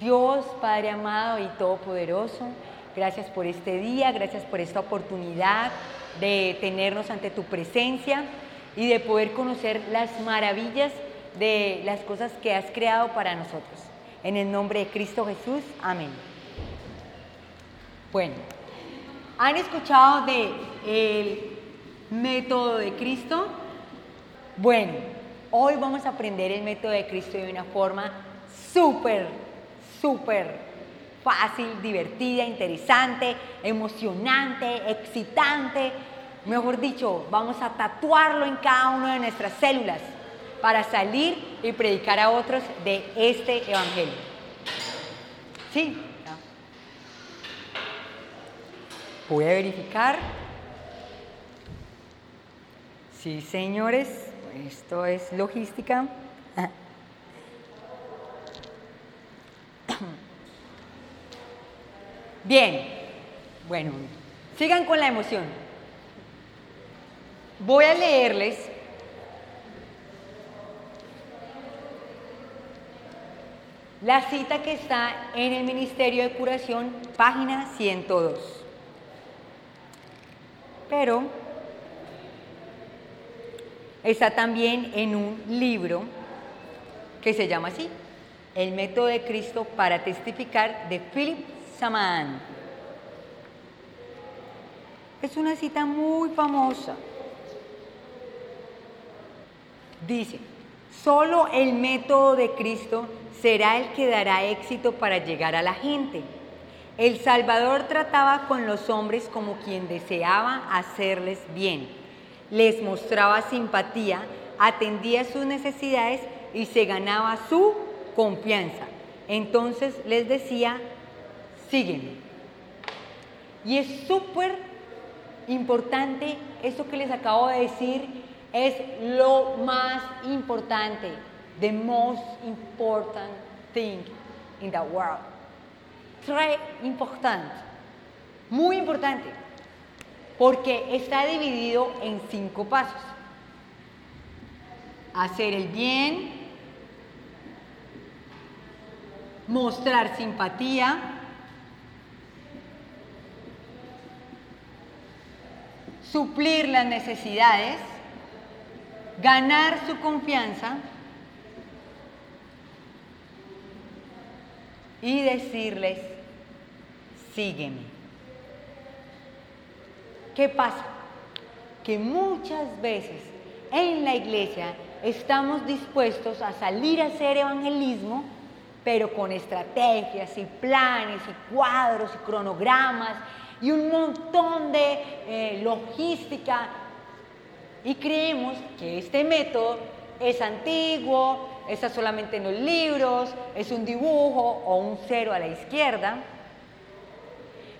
Dios, Padre amado y todopoderoso, gracias por este día, gracias por esta oportunidad de tenernos ante tu presencia y de poder conocer las maravillas de las cosas que has creado para nosotros. En el nombre de Cristo Jesús, amén. Bueno, ¿han escuchado de el método de Cristo? Bueno, hoy vamos a aprender el método de Cristo de una forma súper, súper fácil, divertida, interesante, emocionante, excitante. Mejor dicho, vamos a tatuarlo en cada una de nuestras células para salir y predicar a otros de este Evangelio. ¿Sí? Voy a verificar. Sí, señores, esto es logística. Bien, bueno, sigan con la emoción. Voy a leerles la cita que está en el Ministerio de Curación, página 102. Pero está también en un libro que se llama así, El método de Cristo para testificar de Philip Es una cita muy famosa. Dice, solo el método de Cristo será el que dará éxito para llegar a la gente. El Salvador trataba con los hombres como quien deseaba hacerles bien. Les mostraba simpatía, atendía sus necesidades y se ganaba su confianza. Entonces les decía, sígueme. Y es súper importante, esto que les acabo de decir es lo más importante, the most important thing in the world. Très importante, muy importante, porque está dividido en cinco pasos. Hacer el bien, mostrar simpatía, suplir las necesidades, ganar su confianza y decirles, sígueme. ¿Qué pasa? Que muchas veces en la iglesia estamos dispuestos a salir a hacer evangelismo, pero con estrategias y planes y cuadros y cronogramas y un montón de eh, logística y creemos que este método es antiguo, está solamente en los libros, es un dibujo o un cero a la izquierda,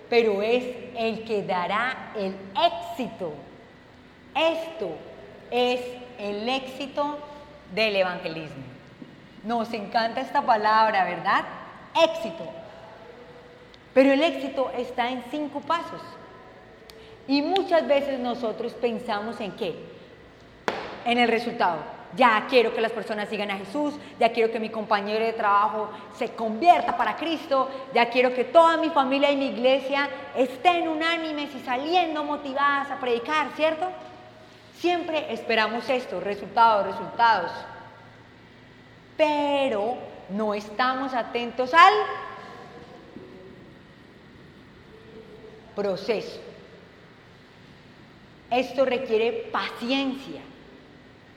pero es el que dará el éxito. Esto es el éxito del evangelismo. Nos encanta esta palabra, ¿verdad? Éxito. Pero el éxito está en cinco pasos. Y muchas veces nosotros pensamos en qué? En el resultado. Ya quiero que las personas sigan a Jesús, ya quiero que mi compañero de trabajo se convierta para Cristo, ya quiero que toda mi familia y mi iglesia estén unánimes y saliendo motivadas a predicar, ¿cierto? Siempre esperamos esto, resultados, resultados. Pero no estamos atentos al proceso. Esto requiere paciencia,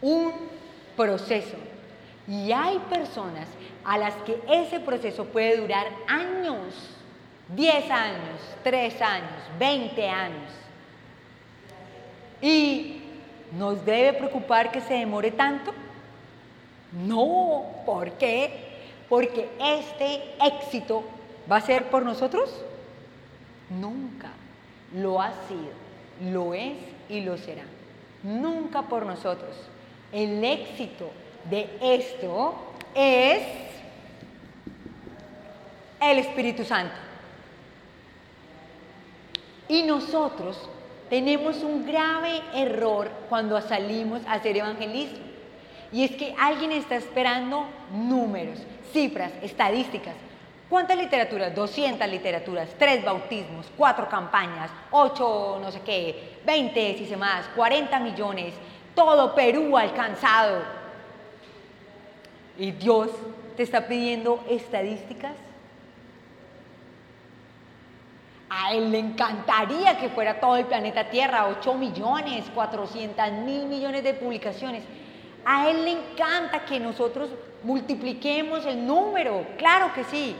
un proceso. Y hay personas a las que ese proceso puede durar años, 10 años, 3 años, 20 años. ¿Y nos debe preocupar que se demore tanto? No, ¿por qué? Porque este éxito va a ser por nosotros Nunca. Lo ha sido, lo es y lo será. Nunca por nosotros. El éxito de esto es el Espíritu Santo. Y nosotros tenemos un grave error cuando salimos a hacer evangelismo. Y es que alguien está esperando números, cifras, estadísticas, ¿Cuántas literaturas? 200 literaturas, 3 bautismos, 4 campañas, 8 no sé qué, 20 si se más, 40 millones, todo Perú alcanzado. ¿Y Dios te está pidiendo estadísticas? A él le encantaría que fuera todo el planeta Tierra, 8 millones, 400 mil millones de publicaciones. A él le encanta que nosotros multipliquemos el número, claro que sí.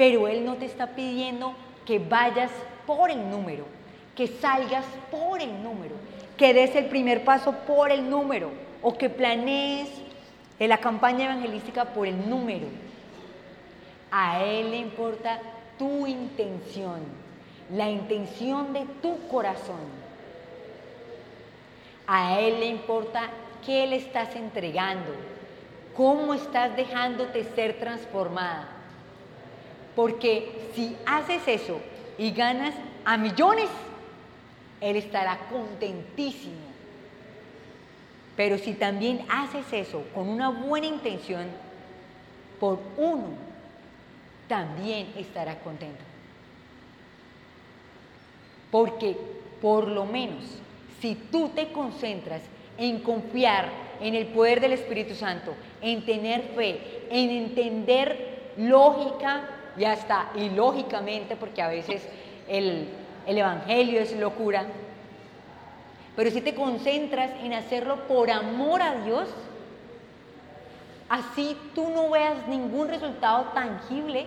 Pero Él no te está pidiendo que vayas por el número, que salgas por el número, que des el primer paso por el número o que planees la campaña evangelística por el número. A Él le importa tu intención, la intención de tu corazón. A Él le importa qué le estás entregando, cómo estás dejándote ser transformada. Porque si haces eso y ganas a millones, Él estará contentísimo. Pero si también haces eso con una buena intención, por uno, también estará contento. Porque por lo menos, si tú te concentras en confiar en el poder del Espíritu Santo, en tener fe, en entender lógica y hasta ilógicamente, porque a veces el, Evangelio es locura, pero si te concentras en hacerlo por amor a Dios, así tú no veas ningún resultado tangible,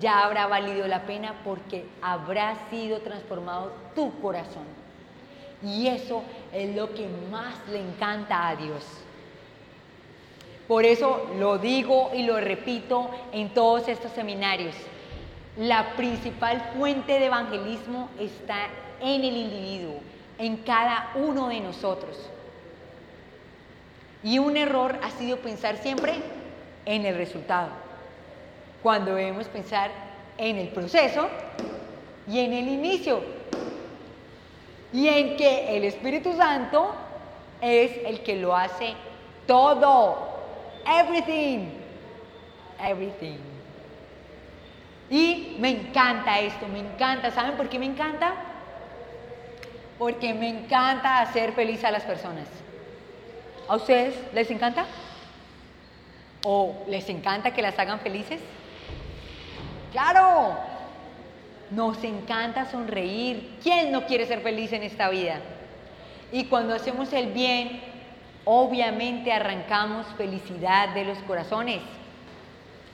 ya habrá valido la pena porque habrá sido transformado tu corazón. Y eso es lo que más le encanta a Dios. Por eso lo digo y lo repito en todos estos seminarios. La principal fuente de evangelismo está en el individuo, en cada uno de nosotros. Y un error ha sido pensar siempre en el resultado, cuando debemos pensar en el proceso y en el inicio, y en que el Espíritu Santo es el que lo hace todo. Everything. Everything. Y me encanta esto, me encanta. ¿Saben por qué me encanta? Porque me encanta hacer feliz a las personas. ¿A ustedes les encanta? ¿O les encanta que las hagan felices? Claro, nos encanta sonreír. ¿Quién no quiere ser feliz en esta vida? Y cuando hacemos el bien, obviamente arrancamos felicidad de los corazones,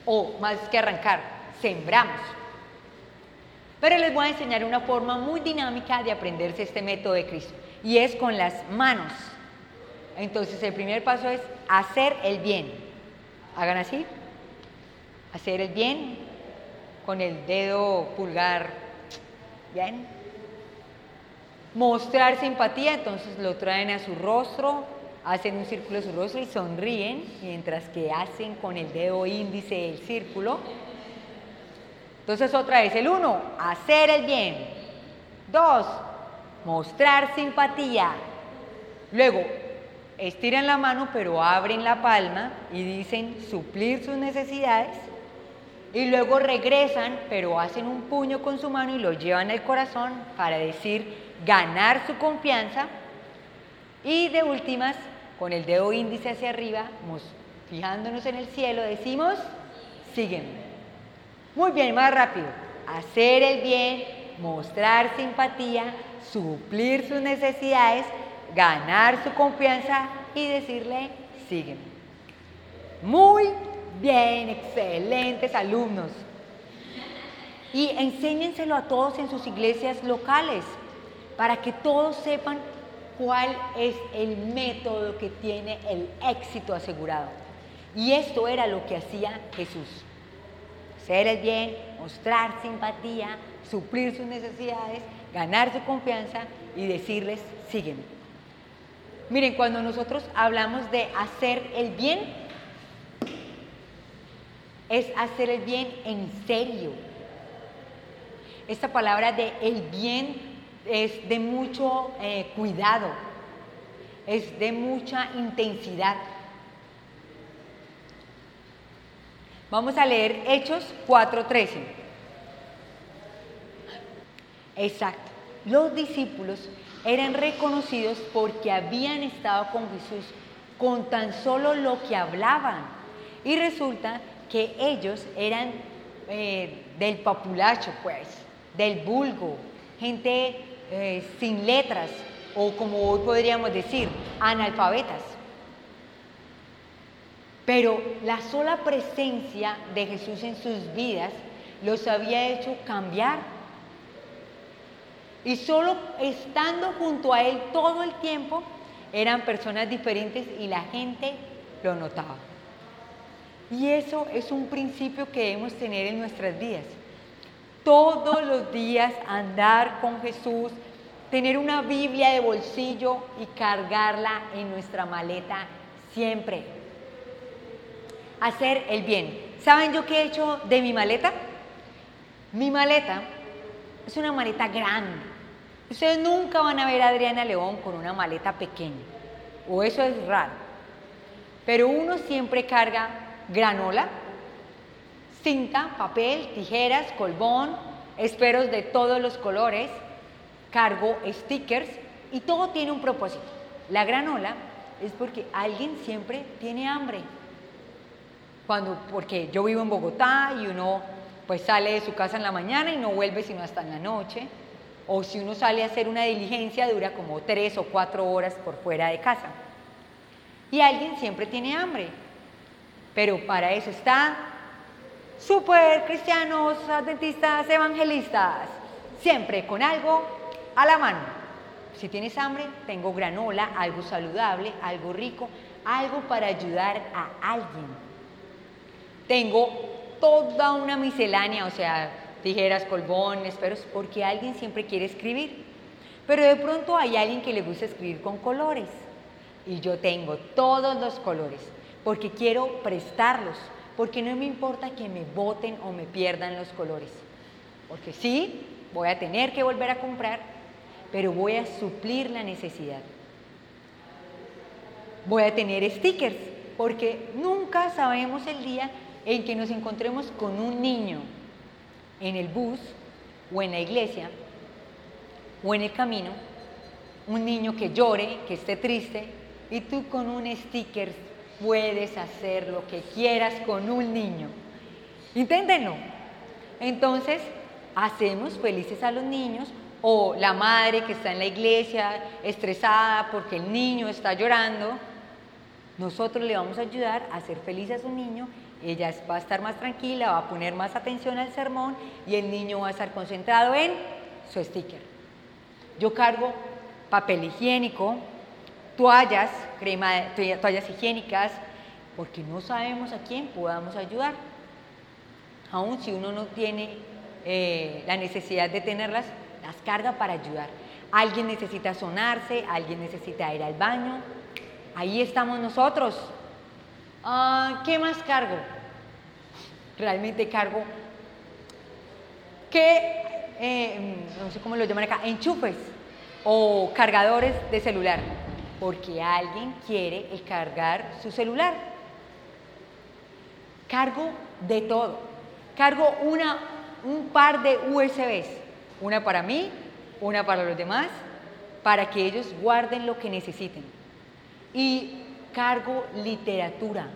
o más que arrancar, sembramos. Pero les voy a enseñar una forma muy dinámica de aprenderse este método de Cristo, y es con las manos. Entonces el primer paso es hacer el bien. Hagan así, hacer el bien con el dedo pulgar, ¿bien? Mostrar simpatía, entonces lo traen a su rostro, hacen un círculo de y sonríen, mientras que hacen con el dedo índice el círculo. Entonces otra vez, el uno, hacer el bien. Dos, mostrar simpatía. Luego, estiran la mano pero abren la palma y dicen suplir sus necesidades. Y luego regresan pero hacen un puño con su mano y lo llevan al corazón para decir ganar su confianza. Y de últimas, con el dedo índice hacia arriba, fijándonos en el cielo, decimos, sígueme. Muy bien, más rápido. Hacer el bien, mostrar simpatía, suplir sus necesidades, ganar su confianza y decirle, sígueme. Muy bien, excelentes alumnos. Y enséñenselo a todos en sus iglesias locales, para que todos sepan cuál es el método que tiene el éxito asegurado. Y esto era lo que hacía Jesús. Ser el bien, mostrar simpatía, suplir sus necesidades, ganar su confianza y decirles, sígueme. Miren, cuando nosotros hablamos de hacer el bien, es hacer el bien en serio. Esta palabra de el bien es de mucho eh, cuidado, es de mucha intensidad. Vamos a leer Hechos 4:13. Exacto. Los discípulos eran reconocidos porque habían estado con Jesús con tan solo lo que hablaban. Y resulta que ellos eran eh, del populacho, pues, del vulgo, gente eh, sin letras, o como hoy podríamos decir, analfabetas. Pero la sola presencia de Jesús en sus vidas los había hecho cambiar. Y solo estando junto a Él todo el tiempo, eran personas diferentes y la gente lo notaba. Y eso es un principio que debemos tener en nuestras vidas. Todos los días andar con Jesús, tener una Biblia de bolsillo y cargarla en nuestra maleta siempre. Hacer el bien. ¿Saben yo qué he hecho de mi maleta? Mi maleta es una maleta grande. Ustedes nunca van a ver a Adriana León con una maleta pequeña. O eso es raro. Pero uno siempre carga granola, cinta, papel, tijeras, colbón, esperos de todos los colores, cargo stickers y todo tiene un propósito. La granola es porque alguien siempre tiene hambre. Cuando, porque yo vivo en Bogotá y uno pues sale de su casa en la mañana y no vuelve sino hasta en la noche. O si uno sale a hacer una diligencia dura como tres o cuatro horas por fuera de casa. Y alguien siempre tiene hambre. Pero para eso está super cristianos, adventistas, evangelistas, siempre con algo a la mano. Si tienes hambre, tengo granola, algo saludable, algo rico, algo para ayudar a alguien. Tengo toda una miscelánea, o sea, tijeras, colbones, pero porque alguien siempre quiere escribir. Pero de pronto hay alguien que le gusta escribir con colores. Y yo tengo todos los colores, porque quiero prestarlos, porque no me importa que me boten o me pierdan los colores. Porque sí, voy a tener que volver a comprar, pero voy a suplir la necesidad. Voy a tener stickers, porque nunca sabemos el día en que nos encontremos con un niño en el bus o en la iglesia o en el camino, un niño que llore, que esté triste, y tú con un sticker puedes hacer lo que quieras con un niño. Inténtenlo. Entonces, hacemos felices a los niños o la madre que está en la iglesia estresada porque el niño está llorando, nosotros le vamos a ayudar a hacer feliz a su niño, ella va a estar más tranquila, va a poner más atención al sermón y el niño va a estar concentrado en su sticker. Yo cargo papel higiénico, toallas, crema, toallas higiénicas, porque no sabemos a quién podamos ayudar. Aún si uno no tiene eh, la necesidad de tenerlas, las carga para ayudar. Alguien necesita sonarse, alguien necesita ir al baño. Ahí estamos nosotros. Ah, ¿Qué más cargo? Realmente cargo que, eh, no sé cómo lo llaman acá, enchufes o cargadores de celular, porque alguien quiere cargar su celular. Cargo de todo. Cargo una, un par de USBs una para mí, una para los demás, para que ellos guarden lo que necesiten. Y cargo literatura,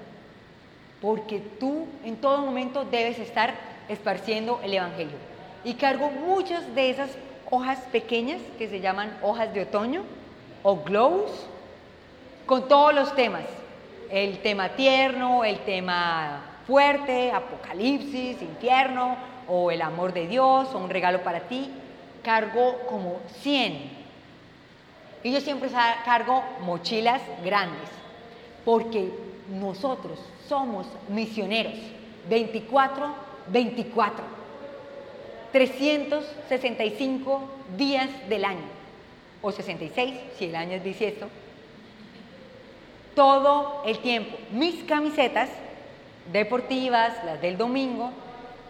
porque tú en todo momento debes estar esparciendo el Evangelio. Y cargo muchas de esas hojas pequeñas que se llaman hojas de otoño o glows, con todos los temas. El tema tierno, el tema fuerte, apocalipsis, infierno, o el amor de Dios o un regalo para ti, cargo como 100. Y yo siempre cargo mochilas grandes, porque nosotros somos misioneros 24, 24, 365 días del año, o 66 si el año es bisiesto, todo el tiempo. Mis camisetas deportivas, las del domingo,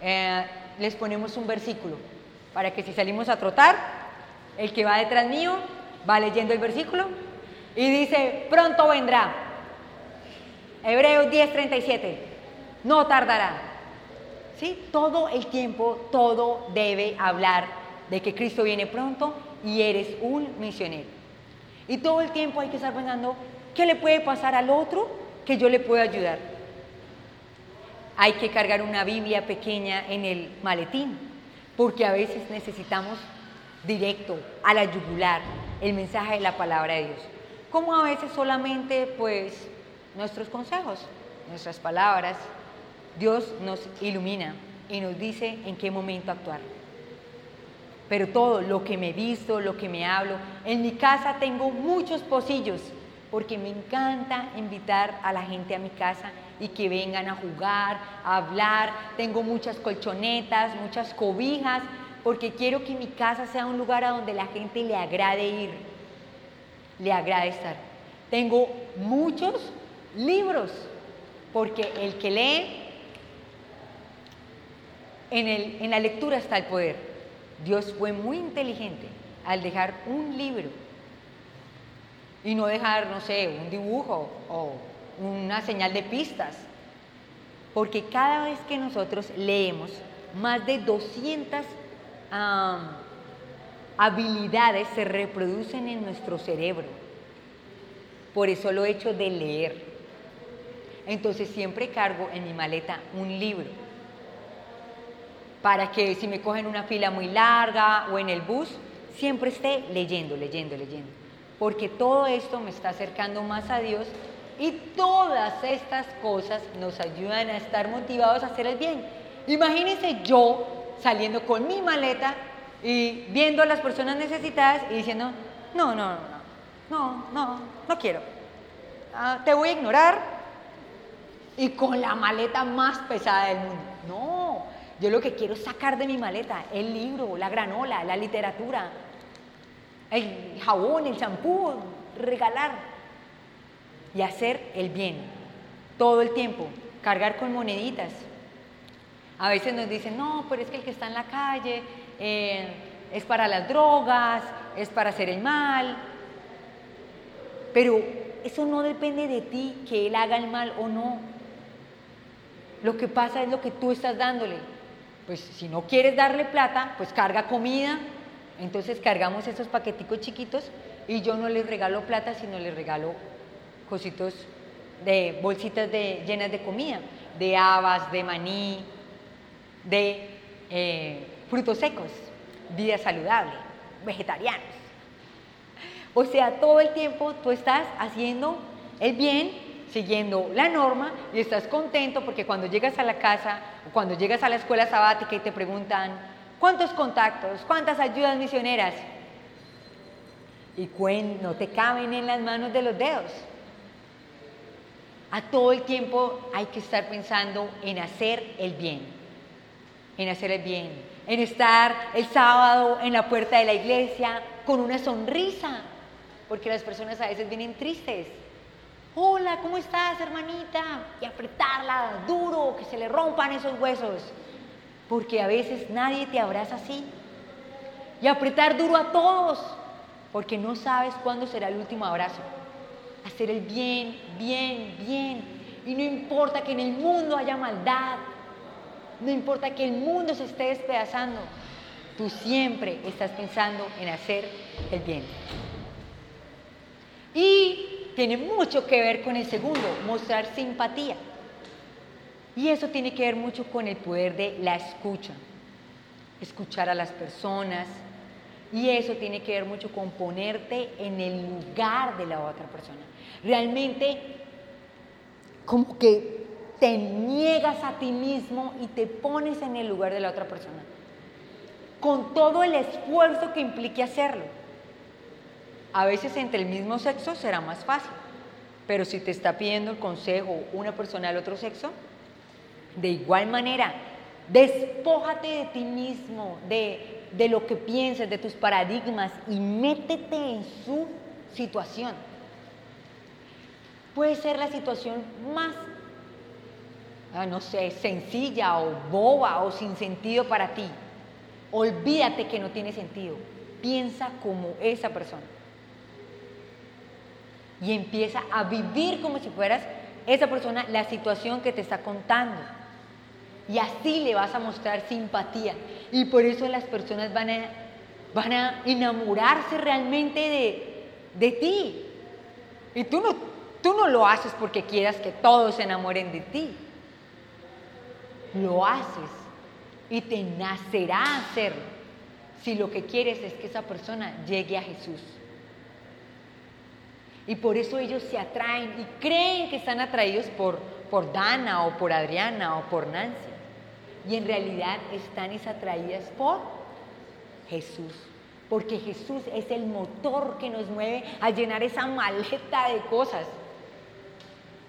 eh, les ponemos un versículo para que si salimos a trotar, el que va detrás mío va leyendo el versículo y dice, pronto vendrá. Hebreos 10:37, no tardará. ¿sí? Todo el tiempo, todo debe hablar de que Cristo viene pronto y eres un misionero. Y todo el tiempo hay que estar pensando, ¿qué le puede pasar al otro que yo le pueda ayudar? Hay que cargar una Biblia pequeña en el maletín, porque a veces necesitamos directo, a la yugular, el mensaje de la palabra de Dios. Como a veces solamente, pues, nuestros consejos, nuestras palabras, Dios nos ilumina y nos dice en qué momento actuar. Pero todo lo que me visto, lo que me hablo, en mi casa tengo muchos pocillos, porque me encanta invitar a la gente a mi casa y que vengan a jugar, a hablar. Tengo muchas colchonetas, muchas cobijas, porque quiero que mi casa sea un lugar a donde la gente le agrade ir, le agrade estar. Tengo muchos libros, porque el que lee, en, en la lectura está el poder. Dios fue muy inteligente al dejar un libro y no dejar, no sé, un dibujo o una señal de pistas. Porque cada vez que nosotros leemos, más de 200 habilidades se reproducen en nuestro cerebro. Por eso lo he hecho de leer. Entonces siempre cargo en mi maleta un libro. Para que si me cogen una fila muy larga o en el bus, siempre esté leyendo, leyendo, leyendo. Porque todo esto me está acercando más a Dios y todas estas cosas nos ayudan a estar motivados a hacer el bien. Imagínense yo saliendo con mi maleta y viendo a las personas necesitadas y diciendo, no, no, no, no, no, no quiero. Ah, te voy a ignorar y con la maleta más pesada del mundo. No, yo lo que quiero es sacar de mi maleta el libro, la granola, la literatura, el jabón, el champú, regalar y hacer el bien todo el tiempo, cargar con moneditas. A veces nos dicen, no, pero es que el que está en la calle eh, es para las drogas, es para hacer el mal. Pero eso no depende de ti, que él haga el mal o no. Lo que pasa es lo que tú estás dándole. Pues si no quieres darle plata, pues carga comida. Entonces cargamos esos paqueticos chiquitos y yo no les regalo plata, sino les regalo cositos de bolsitas llenas de comida, de habas, de maní, de eh, frutos secos, vida saludable, vegetarianos. O sea, todo el tiempo tú estás haciendo el bien, siguiendo la norma y estás contento porque cuando llegas a la casa o cuando llegas a la escuela sabática y te preguntan, ¿cuántos contactos? ¿Cuántas ayudas misioneras? Y no te caben en las manos de los dedos. A todo el tiempo hay que estar pensando en hacer el bien en hacer el bien, en estar el sábado en la puerta de la iglesia con una sonrisa, porque las personas a veces vienen tristes. Hola, ¿cómo estás, hermanita? Y apretarla duro, que se le rompan esos huesos, porque a veces nadie te abraza así. Y apretar duro a todos, porque no sabes cuándo será el último abrazo. Hacer el bien, bien, bien. Y no importa que en el mundo haya maldad, no importa que el mundo se esté despedazando, tú siempre estás pensando en hacer el bien. Y tiene mucho que ver con el segundo, mostrar simpatía. Y eso tiene que ver mucho con el poder de la escucha, escuchar a las personas. Y eso tiene que ver mucho con ponerte en el lugar de la otra persona. Realmente, como que te niegas a ti mismo y te pones en el lugar de la otra persona, con todo el esfuerzo que implique hacerlo. A veces entre el mismo sexo será más fácil, pero si te está pidiendo el consejo una persona del otro sexo, de igual manera, despójate de ti mismo, de, de lo que piensas, de tus paradigmas y métete en su situación. Puede ser la situación más Ah, no sé, sencilla o boba o sin sentido para ti. Olvídate que no tiene sentido. Piensa como esa persona. Y empieza a vivir como si fueras esa persona la situación que te está contando. Y así le vas a mostrar simpatía. Y por eso las personas van a, van a enamorarse realmente de, de ti. Y tú no, tú no lo haces porque quieras que todos se enamoren de ti. Lo haces y te nacerá hacerlo si lo que quieres es que esa persona llegue a Jesús. Y por eso ellos se atraen y creen que están atraídos por, por Dana o por Adriana o por Nancy. Y en realidad están atraídas por Jesús. Porque Jesús es el motor que nos mueve a llenar esa maleta de cosas.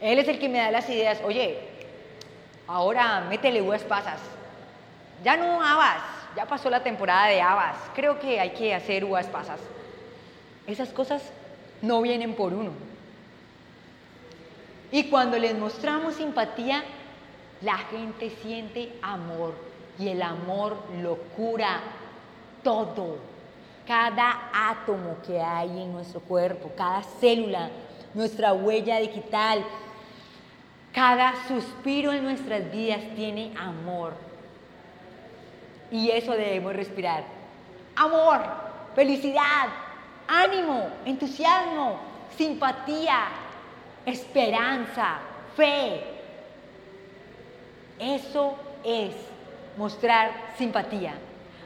Él es el que me da las ideas. Oye, ahora métele uvas pasas. Ya no habas, ya pasó la temporada de habas. Creo que hay que hacer uvas pasas. Esas cosas no vienen por uno. Y cuando les mostramos simpatía, la gente siente amor y el amor lo cura todo. Cada átomo que hay en nuestro cuerpo, cada célula, nuestra huella digital, cada suspiro en nuestras vidas tiene amor. Y eso debemos respirar. Amor, felicidad, ánimo, entusiasmo, simpatía, esperanza, fe. Eso es mostrar simpatía.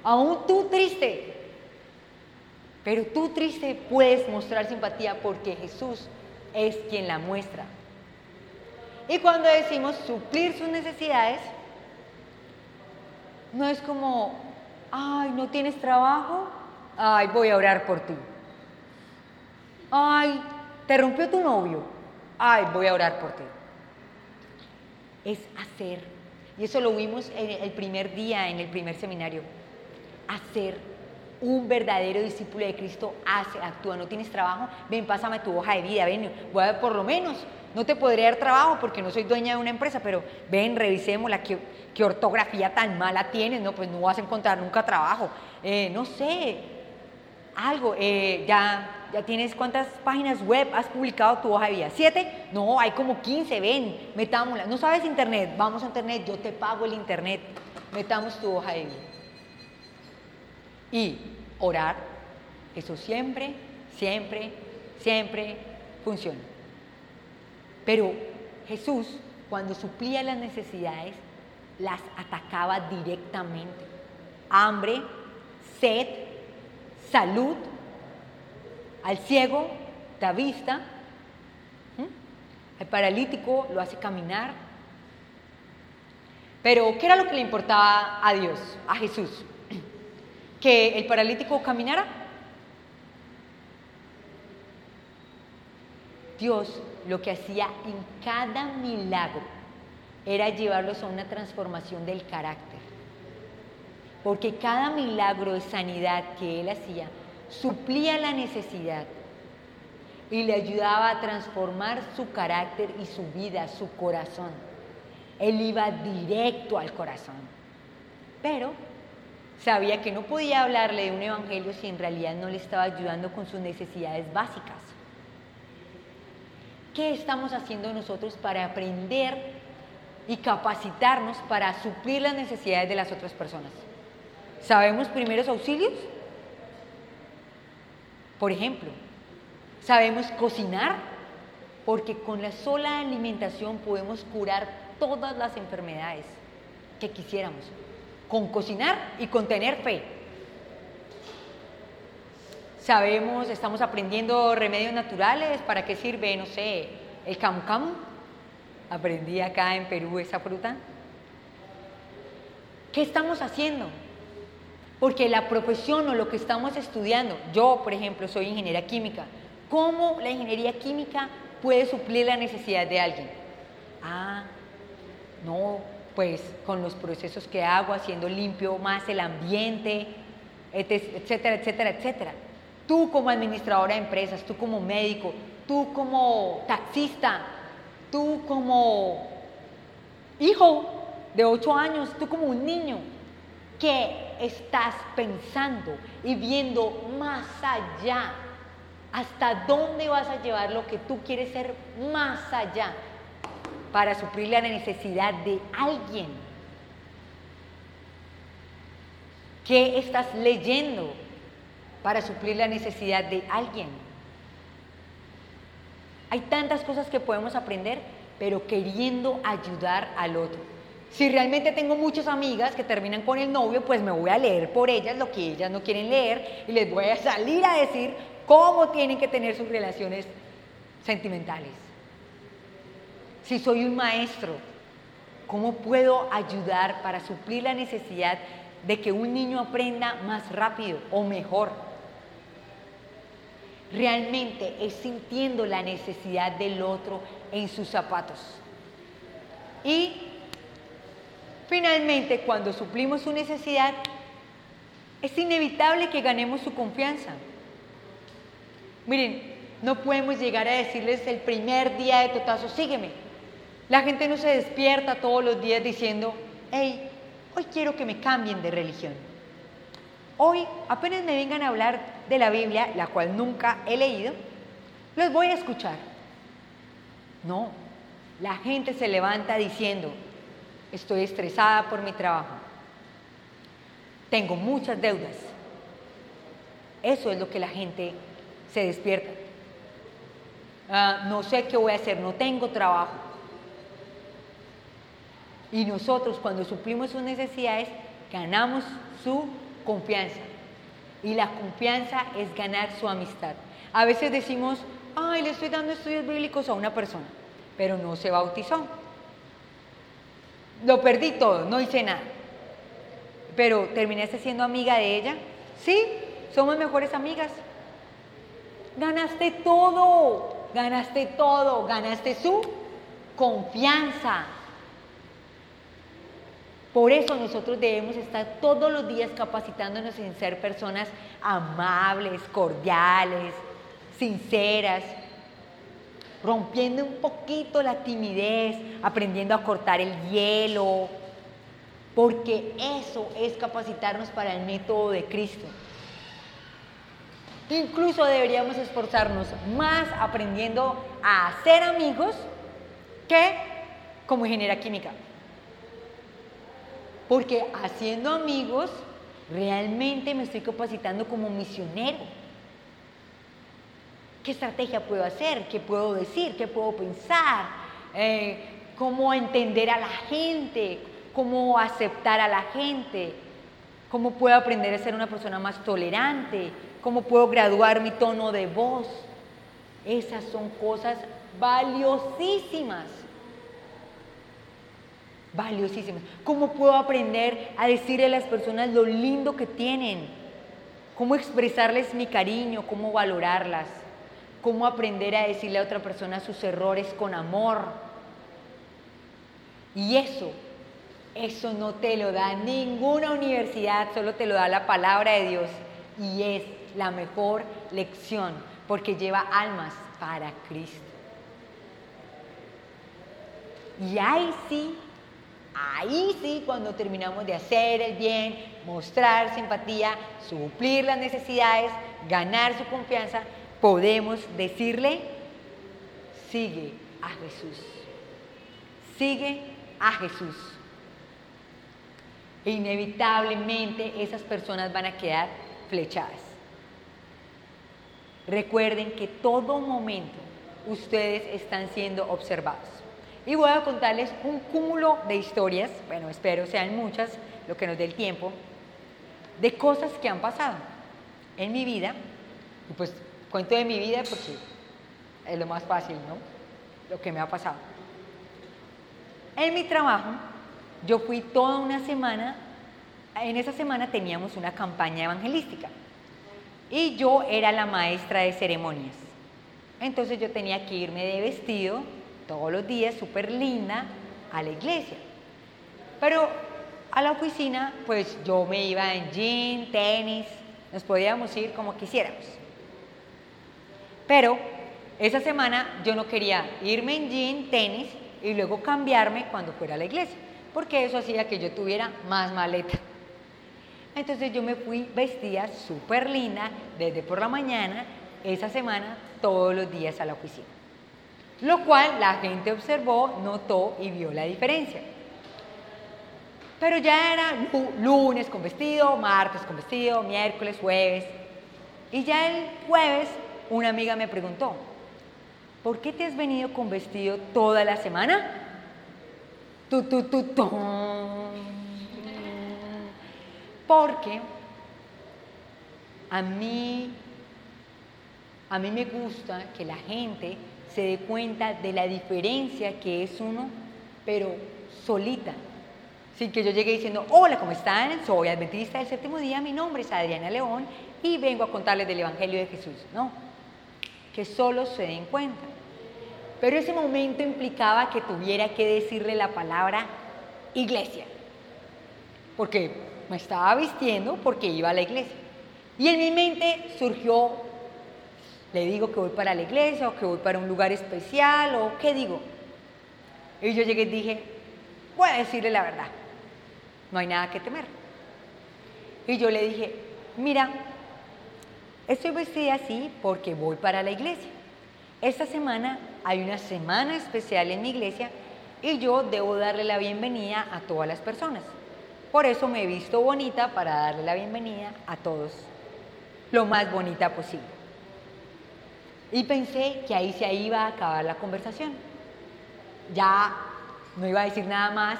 Aún tú triste, pero tú triste puedes mostrar simpatía porque Jesús es quien la muestra. Y cuando decimos suplir sus necesidades, no es como, ay, no tienes trabajo, ay, voy a orar por ti. Ay, te rompió tu novio. Ay, voy a orar por ti. Es hacer. Y eso lo vimos el primer día, en el primer seminario. Hacer. Un verdadero discípulo de Cristo hace, actúa. No tienes trabajo, ven, pásame tu hoja de vida, ven, voy a, por lo menos, no te podré dar trabajo porque no soy dueña de una empresa, pero ven, revisémosla, qué, qué ortografía tan mala tienes, no, pues no vas a encontrar nunca trabajo. Eh, no sé, algo, eh, ya ya tienes cuántas páginas web has publicado tu hoja de vida. ¿Siete? No, hay como 15, ven, metámosla. ¿No sabes internet? Vamos a internet, yo te pago el internet. Metamos tu hoja de vida. Y orar, eso siempre, siempre, siempre funciona. Pero Jesús, cuando suplía las necesidades, las atacaba directamente. Hambre, sed, salud, al ciego da vista, al paralítico lo hace caminar. Pero, ¿qué era lo que le importaba a Dios, a Jesús? ¿Que el paralítico caminara? Dios lo que hacía en cada milagro era llevarlos a una transformación del carácter. Porque cada milagro de sanidad que Él hacía suplía la necesidad y le ayudaba a transformar su carácter y su vida, su corazón. Él iba directo al corazón. Pero sabía que no podía hablarle de un evangelio si en realidad no le estaba ayudando con sus necesidades básicas. ¿Qué estamos haciendo nosotros para aprender y capacitarnos para suplir las necesidades de las otras personas? ¿Sabemos primeros auxilios? Por ejemplo, sabemos cocinar porque con la sola alimentación podemos curar todas las enfermedades que quisiéramos, con cocinar y con tener fe. Sabemos, estamos aprendiendo remedios naturales, ¿para qué sirve, no sé, el camu camu? Aprendí acá en Perú esa fruta. ¿Qué estamos haciendo? Porque la profesión o lo que estamos estudiando, yo por ejemplo soy ingeniera química, ¿cómo la ingeniería química puede suplir la necesidad de alguien? Ah, no, pues con los procesos que hago, haciendo limpio más el ambiente, etcétera, etcétera, etcétera. Tú como administradora de empresas, tú como médico, tú como taxista, tú como hijo de ocho años, tú como un niño, ¿Qué estás pensando y viendo más allá? ¿Hasta dónde vas a llevar lo que tú quieres ser más allá para suplir la necesidad de alguien? ¿Qué estás leyendo para suplir la necesidad de alguien? Hay tantas cosas que podemos aprender, pero queriendo ayudar al otro. Si realmente tengo muchas amigas que terminan con el novio, pues me voy a leer por ellas lo que ellas no quieren leer y les voy a salir a decir cómo tienen que tener sus relaciones sentimentales. Si soy un maestro, ¿cómo puedo ayudar para suplir la necesidad de que un niño aprenda más rápido o mejor? Realmente es sintiendo la necesidad del otro en sus zapatos. Y finalmente, cuando suplimos su necesidad, es inevitable que ganemos su confianza. Miren, no podemos llegar a decirles el primer día de totazo, sígueme. La gente no se despierta todos los días diciendo, hey, hoy quiero que me cambien de religión. Hoy, apenas me vengan a hablar de la Biblia, la cual nunca he leído, los voy a escuchar. No, la gente se levanta diciendo, estoy estresada por mi trabajo, tengo muchas deudas. Eso es lo que la gente se despierta. Ah, no sé qué voy a hacer, no tengo trabajo. Y nosotros cuando suplimos sus necesidades, ganamos su confianza. Y la confianza es ganar su amistad. A veces decimos, ay, le estoy dando estudios bíblicos a una persona, pero no se bautizó. Lo perdí todo, no hice nada. Pero terminaste siendo amiga de ella. Sí, somos mejores amigas. Ganaste todo, ganaste todo, ganaste su confianza. Por eso nosotros debemos estar todos los días capacitándonos en ser personas amables, cordiales, sinceras, rompiendo un poquito la timidez, aprendiendo a cortar el hielo, porque eso es capacitarnos para el método de Cristo. Incluso deberíamos esforzarnos más aprendiendo a hacer amigos que como ingeniera química. Porque haciendo amigos, realmente me estoy capacitando como misionero. ¿Qué estrategia puedo hacer? ¿Qué puedo decir? ¿Qué puedo pensar? Eh, ¿Cómo entender a la gente? ¿Cómo aceptar a la gente? ¿Cómo puedo aprender a ser una persona más tolerante? ¿Cómo puedo graduar mi tono de voz? Esas son cosas valiosísimas valiosísimas. ¿Cómo puedo aprender a decirle a las personas lo lindo que tienen? ¿Cómo expresarles mi cariño? ¿Cómo valorarlas? ¿Cómo aprender a decirle a otra persona sus errores con amor? Y eso, eso no te lo da ninguna universidad, solo te lo da la palabra de Dios. Y es la mejor lección porque lleva almas para Cristo. Y ahí sí Ahí sí, cuando terminamos de hacer el bien, mostrar simpatía, suplir las necesidades, ganar su confianza, podemos decirle, sigue a Jesús. Sigue a Jesús. E inevitablemente esas personas van a quedar flechadas. Recuerden que todo momento ustedes están siendo observados. Y voy a contarles un cúmulo de historias, bueno, espero sean muchas, lo que nos dé el tiempo, de cosas que han pasado en mi vida. Y pues cuento de mi vida porque es lo más fácil, ¿no? Lo que me ha pasado. En mi trabajo, yo fui toda una semana, en esa semana teníamos una campaña evangelística y yo era la maestra de ceremonias. Entonces yo tenía que irme de vestido todos los días, súper linda, a la iglesia. Pero a la oficina, pues yo me iba en jean, tenis, nos podíamos ir como quisiéramos. Pero esa semana yo no quería irme en jean, tenis y luego cambiarme cuando fuera a la iglesia, porque eso hacía que yo tuviera más maleta. Entonces yo me fui vestida súper linda desde por la mañana, esa semana, todos los días a la oficina lo cual la gente observó, notó y vio la diferencia. Pero ya era lunes con vestido, martes con vestido, miércoles, jueves. Y ya el jueves una amiga me preguntó, ¿por qué te has venido con vestido toda la semana? Tu, tu, Porque a mí, a mí me gusta que la gente se dé cuenta de la diferencia que es uno, pero solita. Sin que yo llegue diciendo, hola, ¿cómo están? Soy adventista del séptimo día, mi nombre es Adriana León y vengo a contarles del Evangelio de Jesús. No, que solo se den cuenta. Pero ese momento implicaba que tuviera que decirle la palabra iglesia, porque me estaba vistiendo porque iba a la iglesia. Y en mi mente surgió, le digo que voy para la iglesia o que voy para un lugar especial o qué digo. Y yo llegué y dije, voy a decirle la verdad, no hay nada que temer. Y yo le dije, mira, Estoy vestida así porque voy para la iglesia. Esta semana hay una semana especial en mi iglesia y yo debo darle la bienvenida a todas las personas. Por eso me he visto bonita para darle la bienvenida a todos, lo más bonita posible. Y pensé que ahí se iba a acabar la conversación. Ya no iba a decir nada más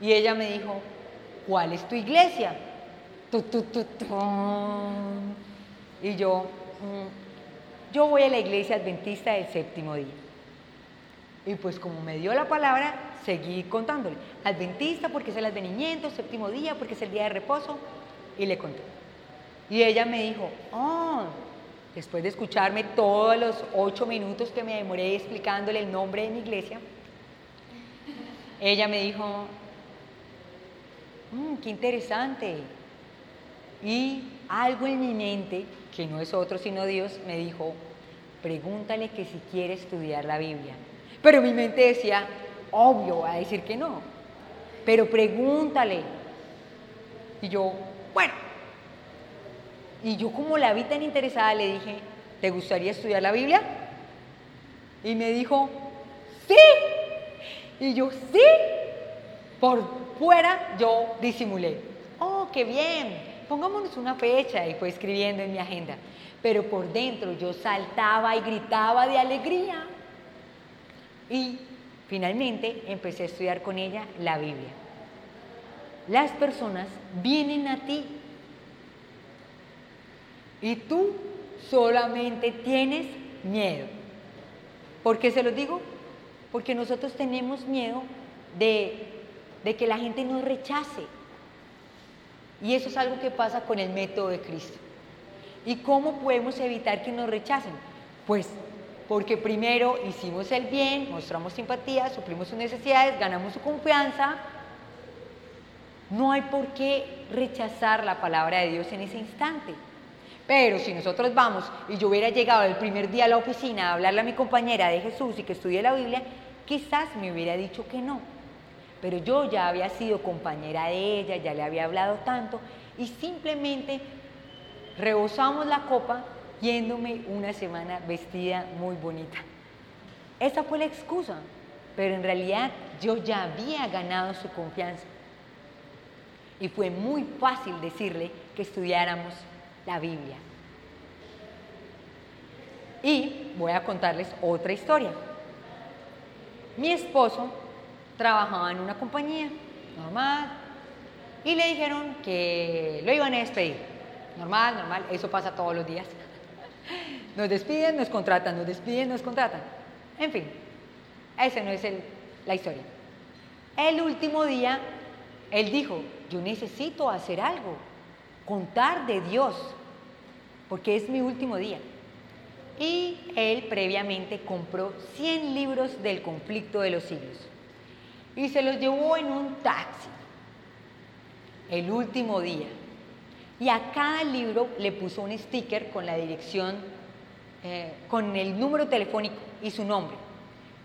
y ella me dijo, ¿cuál es tu iglesia? Tu, y yo, mm, yo voy a la iglesia adventista del séptimo día. Y pues como me dio la palabra, seguí contándole. Adventista porque es el advenimiento, séptimo día porque es el día de reposo. Y le conté. Y ella me dijo, oh, después de escucharme todos los ocho minutos que me demoré explicándole el nombre de mi iglesia, ella me dijo, mm, qué interesante. Y algo en mi mente que no es otro sino Dios, me dijo, pregúntale que si quiere estudiar la Biblia. Pero mi mente decía, obvio, va a decir que no. Pero pregúntale. Y yo, bueno. Y yo como la vi tan interesada, le dije, ¿te gustaría estudiar la Biblia? Y me dijo, sí. Y yo, sí. Por fuera yo disimulé. Oh, qué bien pongámonos una fecha y fue escribiendo en mi agenda. Pero por dentro yo saltaba y gritaba de alegría. Y finalmente empecé a estudiar con ella la Biblia. Las personas vienen a ti y tú solamente tienes miedo. ¿Por qué se lo digo? Porque nosotros tenemos miedo de, de que la gente nos rechace. Y eso es algo que pasa con el método de Cristo. ¿Y cómo podemos evitar que nos rechacen? Pues porque primero hicimos el bien, mostramos simpatía, suplimos sus necesidades, ganamos su confianza. No hay por qué rechazar la palabra de Dios en ese instante. Pero si nosotros vamos y yo hubiera llegado el primer día a la oficina a hablarle a mi compañera de Jesús y que estudie la Biblia, quizás me hubiera dicho que no pero yo ya había sido compañera de ella, ya le había hablado tanto y simplemente rebosamos la copa yéndome una semana vestida muy bonita. Esa fue la excusa, pero en realidad yo ya había ganado su confianza. Y fue muy fácil decirle que estudiáramos la Biblia. Y voy a contarles otra historia. Mi esposo trabajaba en una compañía normal y le dijeron que lo iban a despedir. Normal, normal, eso pasa todos los días. Nos despiden, nos contratan, nos despiden, nos contratan. En fin, esa no es la historia. El último día, él dijo, yo necesito hacer algo, contar de Dios, porque es mi último día. Y él previamente compró 100 libros del conflicto de los siglos y se los llevó en un taxi el último día. Y a cada libro le puso un sticker con la dirección, eh, con el número telefónico y su nombre.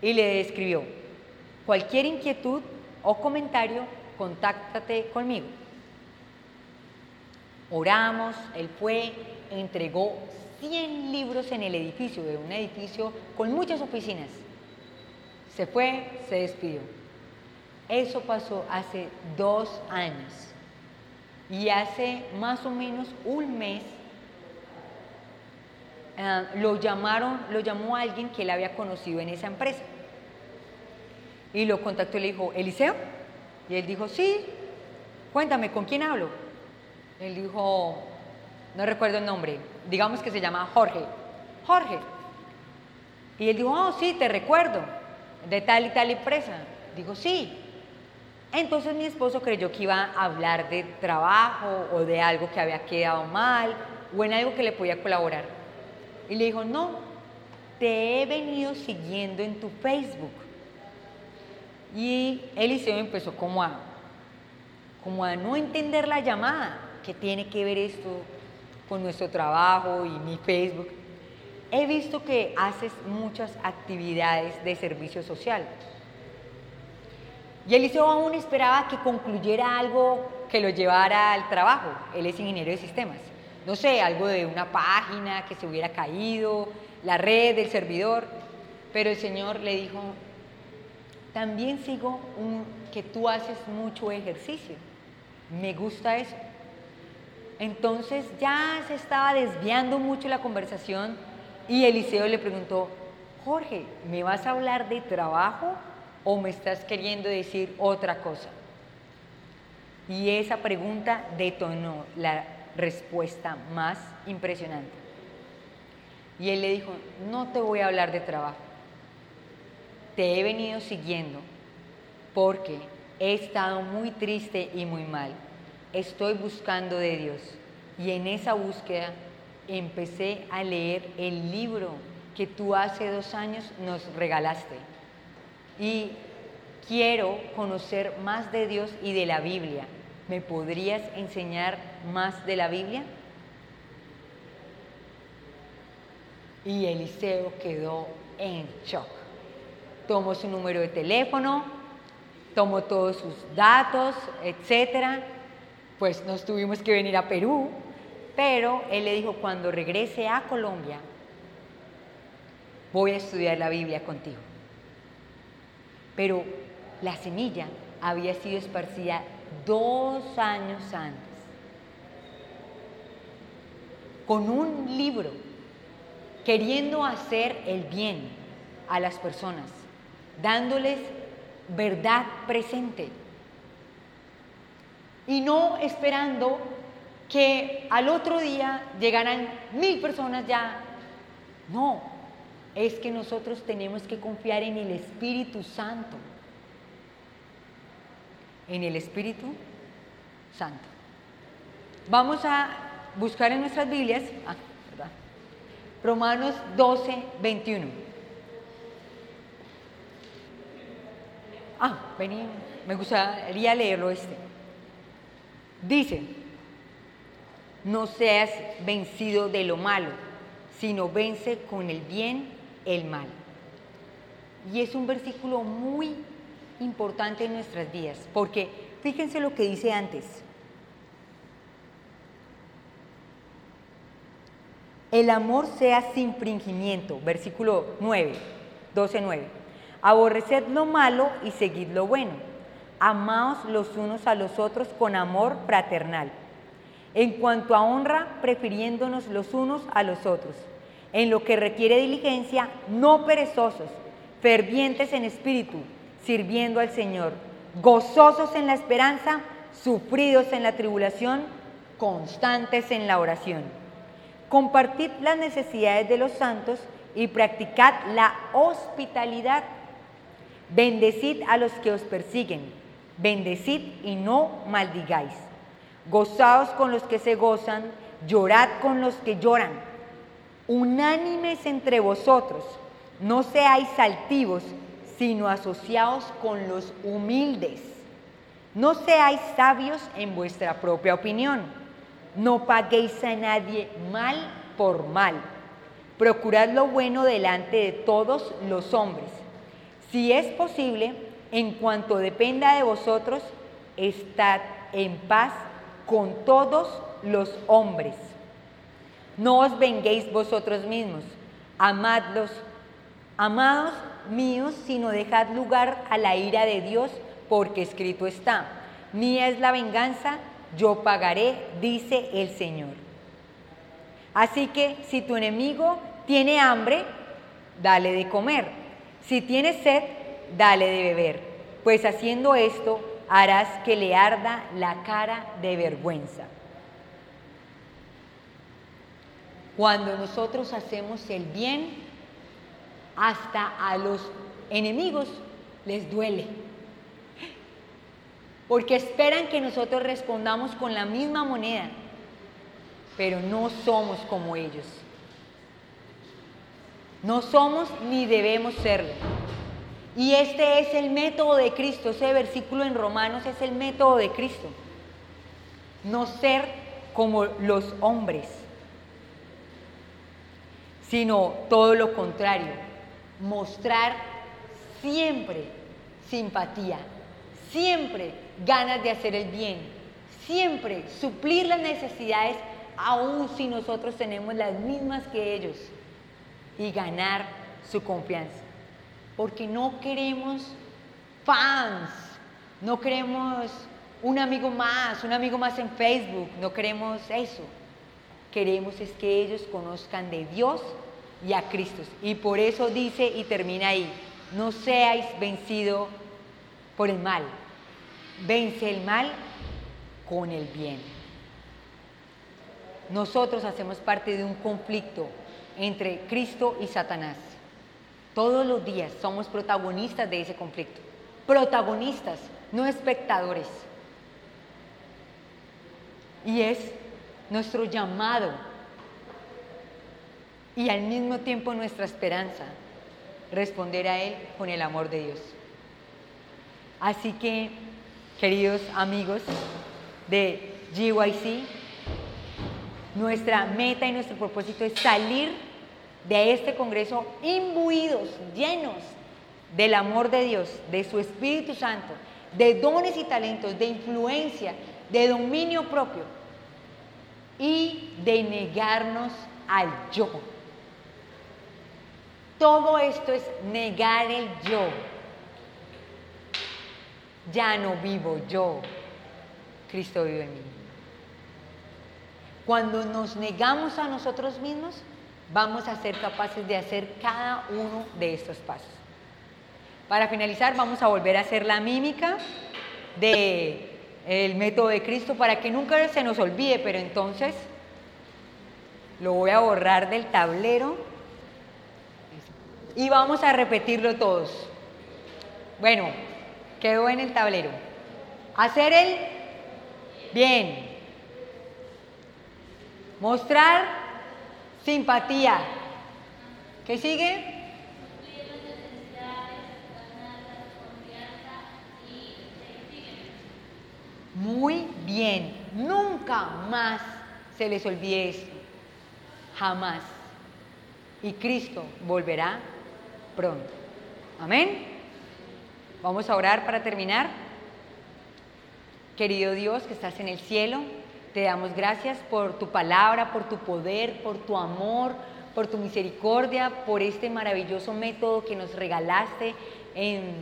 Y le escribió, cualquier inquietud o comentario, contáctate conmigo. Oramos, él fue, entregó 100 libros en el edificio, de un edificio con muchas oficinas. Se fue, se despidió. Eso pasó hace dos años. Y hace más o menos un mes eh, lo llamaron, lo llamó alguien que él había conocido en esa empresa. Y lo contactó y le dijo, Eliseo. Y él dijo, sí, cuéntame, ¿con quién hablo? Él dijo, no recuerdo el nombre, digamos que se llama Jorge. Jorge. Y él dijo, oh, sí, te recuerdo, de tal y tal empresa. Dijo, sí. Entonces mi esposo creyó que iba a hablar de trabajo o de algo que había quedado mal o en algo que le podía colaborar. Y le dijo, no, te he venido siguiendo en tu Facebook. Y Eliseo empezó como a, como a no entender la llamada, que tiene que ver esto con nuestro trabajo y mi Facebook. He visto que haces muchas actividades de servicio social. Y Eliseo aún esperaba que concluyera algo que lo llevara al trabajo. Él es ingeniero de sistemas. No sé, algo de una página que se hubiera caído, la red, el servidor. Pero el Señor le dijo, también sigo que tú haces mucho ejercicio. Me gusta eso. Entonces ya se estaba desviando mucho la conversación y Eliseo le preguntó, Jorge, ¿me vas a hablar de trabajo o me estás queriendo decir otra cosa? Y esa pregunta detonó la respuesta más impresionante. Y él le dijo, no te voy a hablar de trabajo, te he venido siguiendo porque he estado muy triste y muy mal. Estoy buscando de Dios. Y en esa búsqueda empecé a leer el libro que tú hace dos años nos regalaste. Y quiero conocer más de Dios y de la Biblia. ¿Me podrías enseñar más de la Biblia? Y Eliseo quedó en shock. Tomó su número de teléfono, tomó todos sus datos, etcétera. Pues nos tuvimos que venir a Perú, pero él le dijo, cuando regrese a Colombia, voy a estudiar la Biblia contigo. Pero la semilla había sido esparcida dos años antes, con un libro, queriendo hacer el bien a las personas, dándoles verdad presente y no esperando que al otro día llegaran mil personas ya. No, es que nosotros tenemos que confiar en el Espíritu Santo en el Espíritu Santo. Vamos a buscar en nuestras Biblias, ah, Romanos 12, 21. Ah, vení, me gustaría leerlo este. Dice, no seas vencido de lo malo, sino vence con el bien el mal. Y es un versículo muy importante en nuestras vidas, porque fíjense lo que dice antes. El amor sea sin fingimiento, versículo 9, 12, 9. Aborreced lo malo y seguid lo bueno. Amaos los unos a los otros con amor fraternal. En cuanto a honra, prefiriéndonos los unos a los otros. En lo que requiere diligencia, no perezosos, fervientes en espíritu, sirviendo al Señor, gozosos en la esperanza, sufridos en la tribulación, constantes en la oración. Compartid las necesidades de los santos y practicad la hospitalidad. Bendecid a los que os persiguen, bendecid y no maldigáis. Gozaos con los que se gozan, llorad con los que lloran. Unánimes entre vosotros, no seáis altivos, sino asociados con los humildes. No seáis sabios en vuestra propia opinión. No paguéis a nadie mal por mal. Procurad lo bueno delante de todos los hombres. Si es posible, en cuanto dependa de vosotros, estad en paz con todos los hombres. No os venguéis vosotros mismos, amadlos, amados míos, sino dejad lugar a la ira de Dios, porque escrito está, mía es la venganza, yo pagaré, dice el Señor. Así que si tu enemigo tiene hambre, dale de comer. Si tiene sed, dale de beber. Pues haciendo esto, harás que le arda la cara de vergüenza. Cuando nosotros hacemos el bien, hasta a los enemigos les duele. Porque esperan que nosotros respondamos con la misma moneda, pero no somos como ellos. No somos ni debemos serlo. Y este es el método de Cristo, ese versículo en Romanos es el método de Cristo. No ser como los hombres, sino todo lo contrario, mostrar siempre simpatía, siempre ganas de hacer el bien, siempre suplir las necesidades, aun si nosotros tenemos las mismas que ellos, y ganar su confianza. Porque no queremos fans, no queremos un amigo más, un amigo más en Facebook, no queremos eso. Queremos es que ellos conozcan de Dios y a Cristo. Y por eso dice y termina ahí, no seáis vencido por el mal, vence el mal con el bien. Nosotros hacemos parte de un conflicto entre Cristo y Satanás. Todos los días somos protagonistas de ese conflicto. Protagonistas, no espectadores. Y es nuestro llamado y al mismo tiempo nuestra esperanza responder a Él con el amor de Dios. Así que, queridos amigos de GYC, nuestra meta y nuestro propósito es salir de este Congreso imbuidos, llenos del amor de Dios, de su Espíritu Santo, de dones y talentos, de influencia, de dominio propio y de negarnos al yo. Todo esto es negar el yo. Ya no vivo yo, Cristo vive en mí. Cuando nos negamos a nosotros mismos, vamos a ser capaces de hacer cada uno de estos pasos. Para finalizar, vamos a volver a hacer la mímica del el método de Cristo para que nunca se nos olvide, pero entonces lo voy a borrar del tablero y vamos a repetirlo todos. Bueno, quedó en el tablero. Hacer el bien. Mostrar simpatía. ¿Qué sigue? Muy bien. Nunca más se les olvide esto. Jamás. Y Cristo volverá pronto. Amén. Vamos a orar para terminar. Querido Dios que estás en el cielo, te damos gracias por tu palabra, por tu poder, por tu amor, por tu misericordia, por este maravilloso método que nos regalaste en,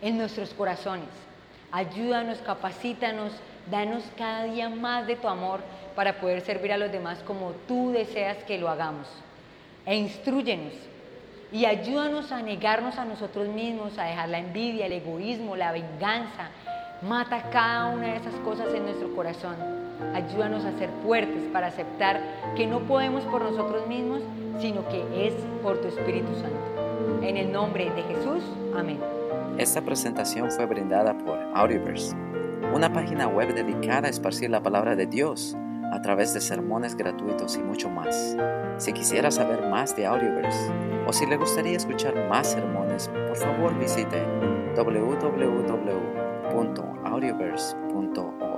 en nuestros corazones. Ayúdanos, capacítanos, danos cada día más de tu amor para poder servir a los demás como tú deseas que lo hagamos. E instruyenos y ayúdanos a negarnos a nosotros mismos, a dejar la envidia, el egoísmo, la venganza. Mata cada una de esas cosas en nuestro corazón. Ayúdanos a ser fuertes para aceptar que no podemos por nosotros mismos, sino que es por tu Espíritu Santo. En el nombre de Jesús, amén. Esta presentación fue brindada por Audioverse, una página web dedicada a esparcir la palabra de Dios a través de sermones gratuitos y mucho más. Si quisiera saber más de Audioverse o si le gustaría escuchar más sermones, por favor visite www.audioverse.org.